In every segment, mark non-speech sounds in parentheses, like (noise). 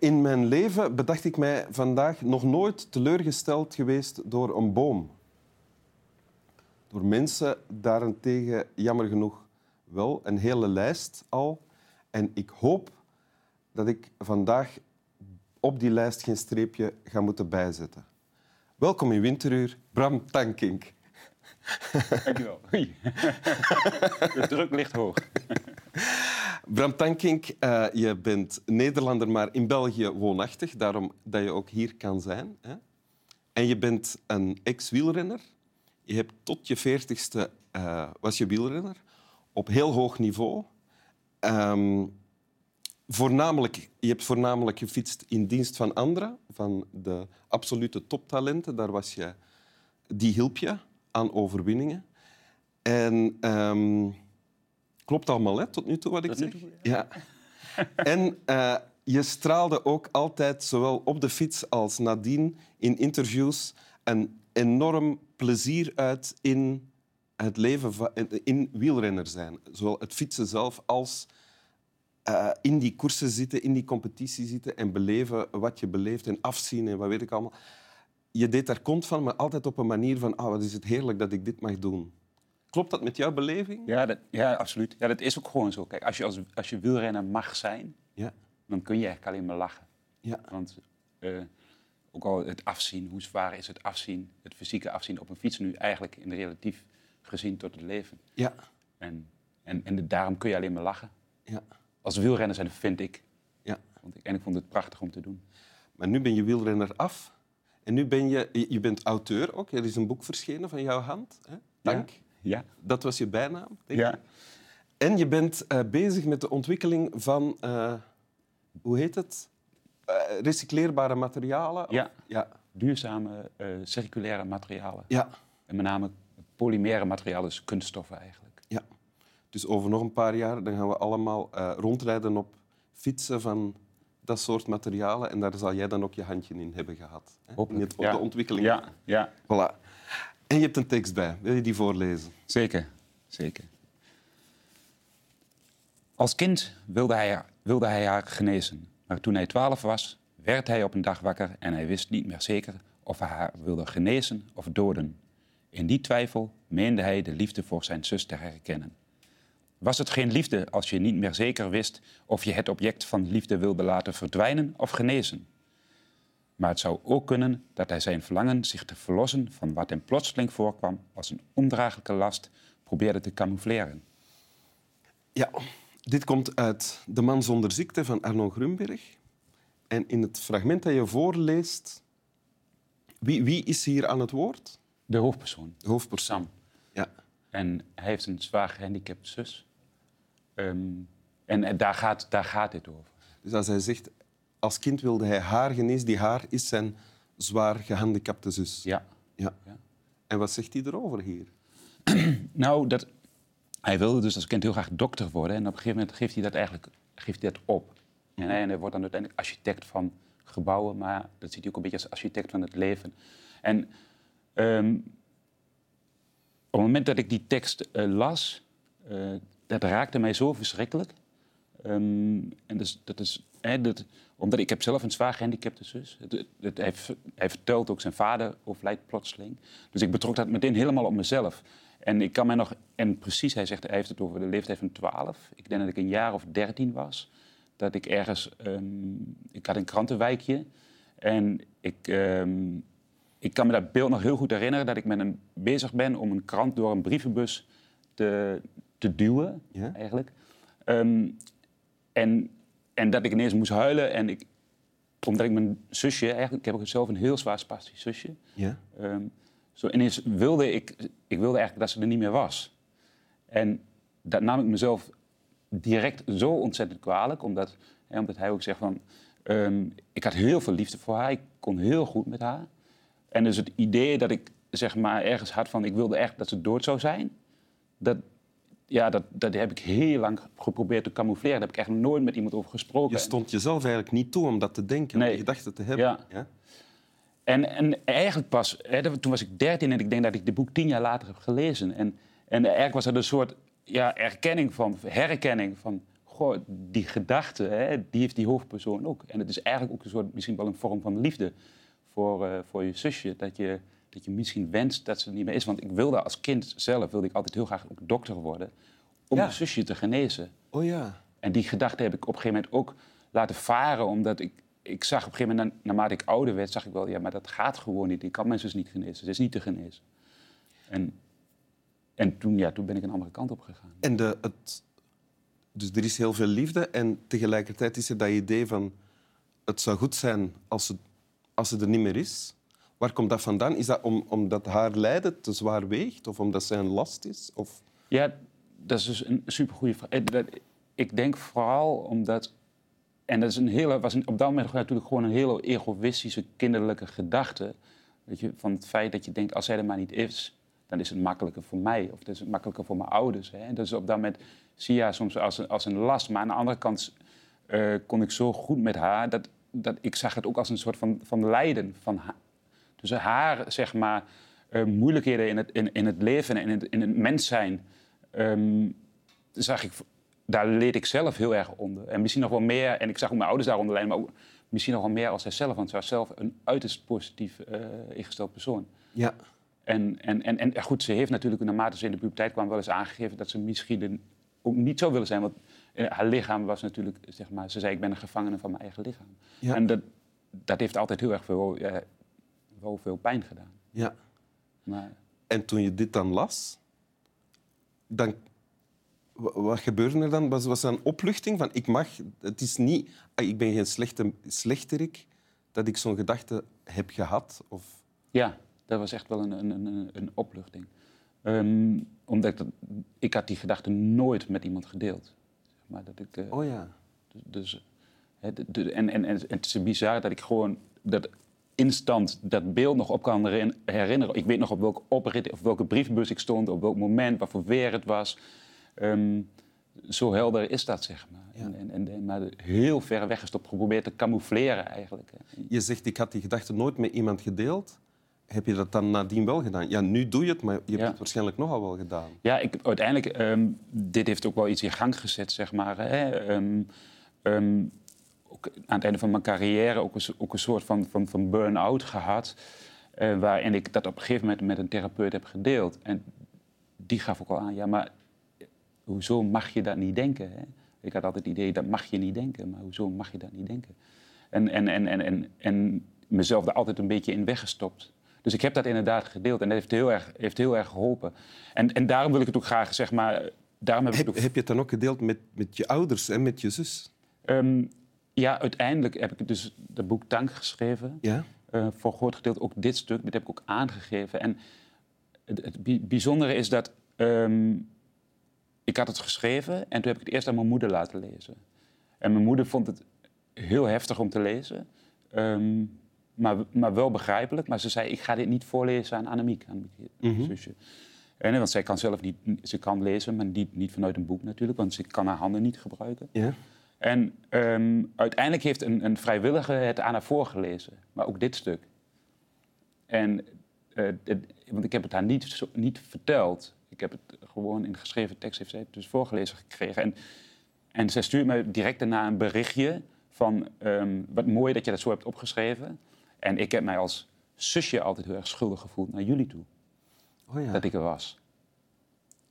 In mijn leven, bedacht ik mij vandaag, nog nooit teleurgesteld geweest door een boom. Door mensen daarentegen, jammer genoeg, wel. Een hele lijst al. En ik hoop dat ik vandaag op die lijst geen streepje ga moeten bijzetten. Welkom in Winteruur, Bram Tankink. Dankjewel. Oei. De druk ligt hoog. Bram Tankink, uh, je bent Nederlander, maar in België woonachtig. Daarom dat je ook hier kan zijn. Hè? En je bent een ex-wielrenner. Je hebt tot je veertigste uh, was je wielrenner. Op heel hoog niveau. Um, voornamelijk, je hebt voornamelijk gefietst in dienst van anderen. Van de absolute toptalenten. Daar was je, die hielp je aan overwinningen. En... Um, Klopt allemaal, hè, tot nu toe wat ik zeg? ja. En uh, je straalde ook altijd, zowel op de fiets als nadien, in interviews, een enorm plezier uit in het leven van, in wielrenner zijn. Zowel het fietsen zelf als uh, in die koersen zitten, in die competitie zitten en beleven wat je beleeft en afzien en wat weet ik allemaal. Je deed daar kont van, maar altijd op een manier van ah, wat is het heerlijk dat ik dit mag doen. Klopt dat met jouw beleving? Ja, dat, ja absoluut. Ja, dat is ook gewoon zo. Kijk, als je, als, als je wielrenner mag zijn, ja. dan kun je eigenlijk alleen maar lachen. Ja. Want uh, ook al het afzien, hoe zwaar is het afzien, het fysieke afzien op een fiets nu eigenlijk in relatief gezien tot het leven. Ja. En, en, en daarom kun je alleen maar lachen. Ja. Als wielrenner zijn, vind ik. Ja. Want ik, en ik vond het prachtig om te doen. Maar nu ben je wielrenner af. En nu ben je, je bent auteur ook. Er is een boek verschenen van jouw hand. Hè? Dank. Ja. Dat was je bijnaam, denk ja. En je bent uh, bezig met de ontwikkeling van, uh, hoe heet het? Uh, recycleerbare materialen? Ja, ja. duurzame circulaire materialen. Ja. En met name polymere materialen, dus kunststoffen eigenlijk. Ja. Dus over nog een paar jaar dan gaan we allemaal rondrijden op fietsen van dat soort materialen. En daar zal jij dan ook je handje in hebben gehad. Hè? Hopelijk. Op de ontwikkeling. Ja, ja. Voilà. En je hebt een tekst bij. Wil je die voorlezen? Zeker, zeker. Als kind wilde hij, wilde hij haar genezen. Maar toen hij twaalf was, werd hij op een dag wakker en hij wist niet meer zeker of hij haar wilde genezen of doden. In die twijfel meende hij de liefde voor zijn zus te herkennen. Was het geen liefde als je niet meer zeker wist of je het object van liefde wilde laten verdwijnen of genezen? Maar het zou ook kunnen dat hij zijn verlangen zich te verlossen van wat hem plotseling voorkwam als een ondraaglijke last probeerde te camoufleren. Ja, dit komt uit De Man zonder ziekte van Arno Grunberg. En in het fragment dat je voorleest, wie, wie is hier aan het woord? De hoofdpersoon. De hoofdpersoon. Sam. Ja. En hij heeft een zwaar gehandicapt zus. Um, en daar gaat, daar gaat dit over. Dus als hij zegt, als kind wilde hij haar genezen. Die haar is zijn zwaar gehandicapte zus. Ja. ja. En wat zegt hij erover hier? (clears throat) nou, dat, hij wilde dus als kind heel graag dokter worden. En op een gegeven moment geeft hij dat eigenlijk geeft hij dat op. En hij, en hij wordt dan uiteindelijk architect van gebouwen. Maar dat ziet hij ook een beetje als architect van het leven. En um, op het moment dat ik die tekst uh, las, uh, dat raakte mij zo verschrikkelijk. Um, en dus, dat is dat, omdat ik heb zelf een zwaar gehandicapte zus. Het, het, hij, hij, vertelt ook zijn vader overlijdt plotseling. Dus ik betrok dat meteen helemaal op mezelf. En ik kan mij nog, en precies, hij zegt, hij heeft het over de leeftijd van 12. Ik denk dat ik een jaar of 13 was. Dat ik ergens, um, ik had een krantenwijkje. En ik, um, ik kan me dat beeld nog heel goed herinneren. Dat ik met een, bezig ben om een krant door een brievenbus te, te duwen, ja? eigenlijk. Um, en en dat ik ineens moest huilen. En ik, omdat ik mijn zusje, eigenlijk, ik heb zelf een heel zwaar spastisch zusje. Ja. Um, zo ineens wilde ik, ik wilde eigenlijk dat ze er niet meer was. En dat nam ik mezelf direct zo ontzettend kwalijk, omdat, hè, omdat hij ook zegt van, um, ik had heel veel liefde voor haar, ik kon heel goed met haar. En dus het idee dat ik zeg maar ergens had van, ik wilde echt dat ze dood zou zijn, dat, ja, dat, dat heb ik heel lang geprobeerd te camoufleren. Daar heb ik echt nooit met iemand over gesproken. Je stond jezelf eigenlijk niet toe om dat te denken, nee. om gedachten te hebben. Ja. En, en eigenlijk pas, hè, toen was ik dertien en ik denk dat ik dit boek tien jaar later heb gelezen. En, en eigenlijk was er een soort ja, erkenning van, herkenning van... goh, die gedachte, hè, die heeft die hoofdpersoon ook. En het is eigenlijk ook een soort, misschien wel een vorm van liefde voor, eh, voor je zusje. Dat je, dat je misschien wenst dat ze er niet meer is. Want ik wilde als kind zelf, wilde ik altijd heel graag ook dokter worden. Om Ja. mijn zusje te genezen. Oh ja. En die gedachte heb ik op een gegeven moment ook laten varen. Omdat ik, ik zag op een gegeven moment, na- naarmate ik ouder werd, zag ik wel, ja, maar dat gaat gewoon niet. Ik kan mijn zus niet genezen. Ze is niet te genezen. En, en toen, ja, toen ben ik een andere kant op gegaan. En de, het, dus er is heel veel liefde en tegelijkertijd is er dat idee van het zou goed zijn als ze, als ze er niet meer is. Waar komt dat vandaan? Is dat om, omdat haar lijden te zwaar weegt of omdat zij een last is? Of... Ja, dat is dus een supergoeie vraag. Eh, Ik denk vooral omdat... En dat is een hele, was op dat moment natuurlijk gewoon een hele egoïstische, kinderlijke gedachte. Weet je, van het feit dat je denkt, als zij er maar niet is, dan is het makkelijker voor mij. Of dan is het makkelijker voor mijn ouders. Hè. Dus op dat moment zie je haar soms als een, als een last. Maar aan de andere kant eh, kon ik zo goed met haar... dat, dat ik zag het ook als een soort van, van lijden van. Dus haar, zeg maar, eh, moeilijkheden in het, in, in het leven en in het, in het mens zijn... ehm, zag ik, daar leed ik zelf heel erg onder. En misschien nog wel meer, en ik zag ook mijn ouders daaronder lijden... maar ook misschien nog wel meer als zijzelf. Want ze was zelf een uiterst positief eh, ingesteld persoon. Ja. En, en, en, en goed, ze heeft natuurlijk naarmate ze in de puberteit kwam wel eens aangegeven dat ze misschien ook niet zou willen zijn. Want eh, haar lichaam was natuurlijk, zeg maar, ze zei ik ben een gevangene van mijn eigen lichaam. Ja. En dat, dat heeft altijd heel erg veel, wel veel pijn gedaan. ja. Maar En toen je dit dan las, dan, wa- wat gebeurde er dan? Was, was er een opluchting van ik mag, het is niet, ah, ik ben geen slechte, slechterik, dat ik zo'n gedachte heb gehad? Of... ja, dat was echt wel een, een, een, een opluchting. Ehm, omdat ik, dat- ik had die gedachte nooit met iemand gedeeld. Zeg maar, dat ik, eh, Oh ja. Dus, dus, hè, de- de- en, en, en het is bizar dat ik gewoon dat instant dat beeld nog op kan herin- herinneren. Ik weet nog op welke oprit of welke brievenbus ik stond, op welk moment, wat voor weer het was. Ehm, zo helder is dat, zeg maar. Ja. En, en, en, maar heel ver weggestopt, geprobeerd te camoufleren eigenlijk. Je zegt ik had die gedachte nooit met iemand gedeeld. Heb je dat dan nadien wel gedaan? Ja, nu doe je het, maar je hebt Ja. het waarschijnlijk nogal wel gedaan. Ja, ik, uiteindelijk, ehm, dit heeft ook wel iets in gang gezet, zeg maar. Hè. Ehm, ook aan het einde van mijn carrière ook een, so- ook een soort van, van, van burn-out gehad. eh, waarin ik dat op een gegeven moment met een therapeut heb gedeeld. En die gaf ook al aan, ja, maar hoezo mag je dat niet denken? Hè? Ik had altijd het idee, dat mag je niet denken. Maar hoezo mag je dat niet denken? En, en, en, en, en, en mezelf daar altijd een beetje in weggestopt. Dus ik heb dat inderdaad gedeeld en dat heeft heel erg, heeft heel erg geholpen. En, en daarom wil ik het ook graag, zeg maar... Daarom heb Heb, ook heb je het dan ook gedeeld met, met je ouders en met je zus? Ehm, ja, uiteindelijk heb ik dus het boek Tank geschreven. Ja? Eh, voor een groot gedeelte ook dit stuk. Dit heb ik ook aangegeven. En het, het bi- bijzondere is dat ehm, ik had het geschreven en toen heb ik het eerst aan mijn moeder laten lezen. En mijn moeder vond het heel heftig om te lezen. Ehm, maar, maar wel begrijpelijk. Maar ze zei, ik ga dit niet voorlezen aan Annemiek, Annemiek mijn Mhm. zusje. En, want zij kan zelf niet, ze kan lezen, maar niet, niet vanuit een boek natuurlijk. Want ze kan haar handen niet gebruiken. Ja? En ehm, uiteindelijk heeft een, een vrijwillige het aan haar voorgelezen. Maar ook dit stuk. En, eh, het- want ik heb het haar niet, zo- niet verteld. Ik heb het gewoon in geschreven tekst heeft zij het dus voorgelezen gekregen. En, en zij stuurt me direct daarna een berichtje van... ehm, wat mooi dat je dat zo hebt opgeschreven. En ik heb mij als zusje altijd heel erg schuldig gevoeld naar jullie toe. Oh ja. Dat ik er was.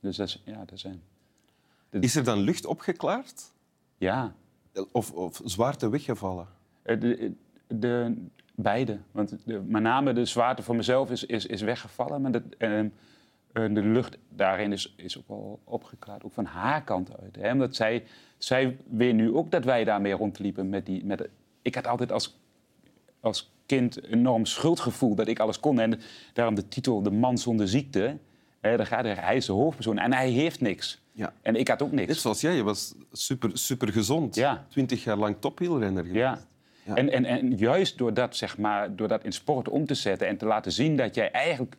Dus dat is... Ja, dat zijn... Is er dan lucht opgeklaard? Ja, Of, of zwaarte weggevallen? Eh, De, de, beide. Want de, met name de zwaarte voor mezelf is, is, is weggevallen. Maar de, ehm, eh, de lucht daarin is, is ook wel opgeklaard. Ook van haar kant uit. Hè? Omdat zij, zij weet nu ook dat wij daarmee rondliepen. Met die, met de- ik had altijd als, als kind enorm schuldgevoel dat ik alles kon. En daarom de titel De Man zonder ziekte. Daar gaat er, hij is de hoofdpersoon en hij heeft niks. Ja. En ik had ook niks. Net zoals jij, je was super, super gezond. Ja. Twintig jaar lang topwielrenner geweest. Ja. Ja. En, en, en juist door dat, zeg maar, door dat in sport om te zetten en te laten zien dat jij eigenlijk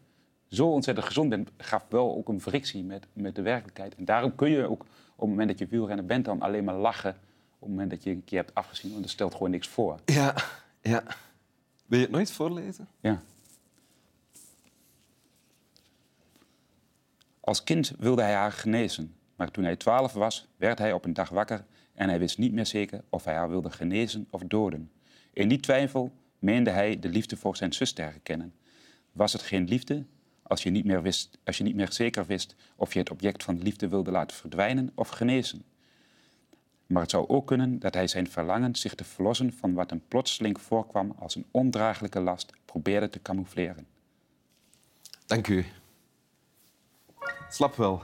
zo ontzettend gezond bent, gaf wel ook een frictie met, met de werkelijkheid. En daarom kun je ook op het moment dat je wielrenner bent dan alleen maar lachen op het moment dat je een keer hebt afgezien, want dat stelt gewoon niks voor. Ja, ja. Wil je het nooit voorlezen? Ja. Als kind wilde hij haar genezen. Maar toen hij twaalf was, werd hij op een dag wakker en hij wist niet meer zeker of hij haar wilde genezen of doden. In die twijfel meende hij de liefde voor zijn zus te herkennen. Was het geen liefde als je niet meer, wist, als je niet meer zeker wist of je het object van liefde wilde laten verdwijnen of genezen? Maar het zou ook kunnen dat hij zijn verlangen zich te verlossen van wat hem plotseling voorkwam als een ondraaglijke last probeerde te camoufleren. Dank u. Slap wel.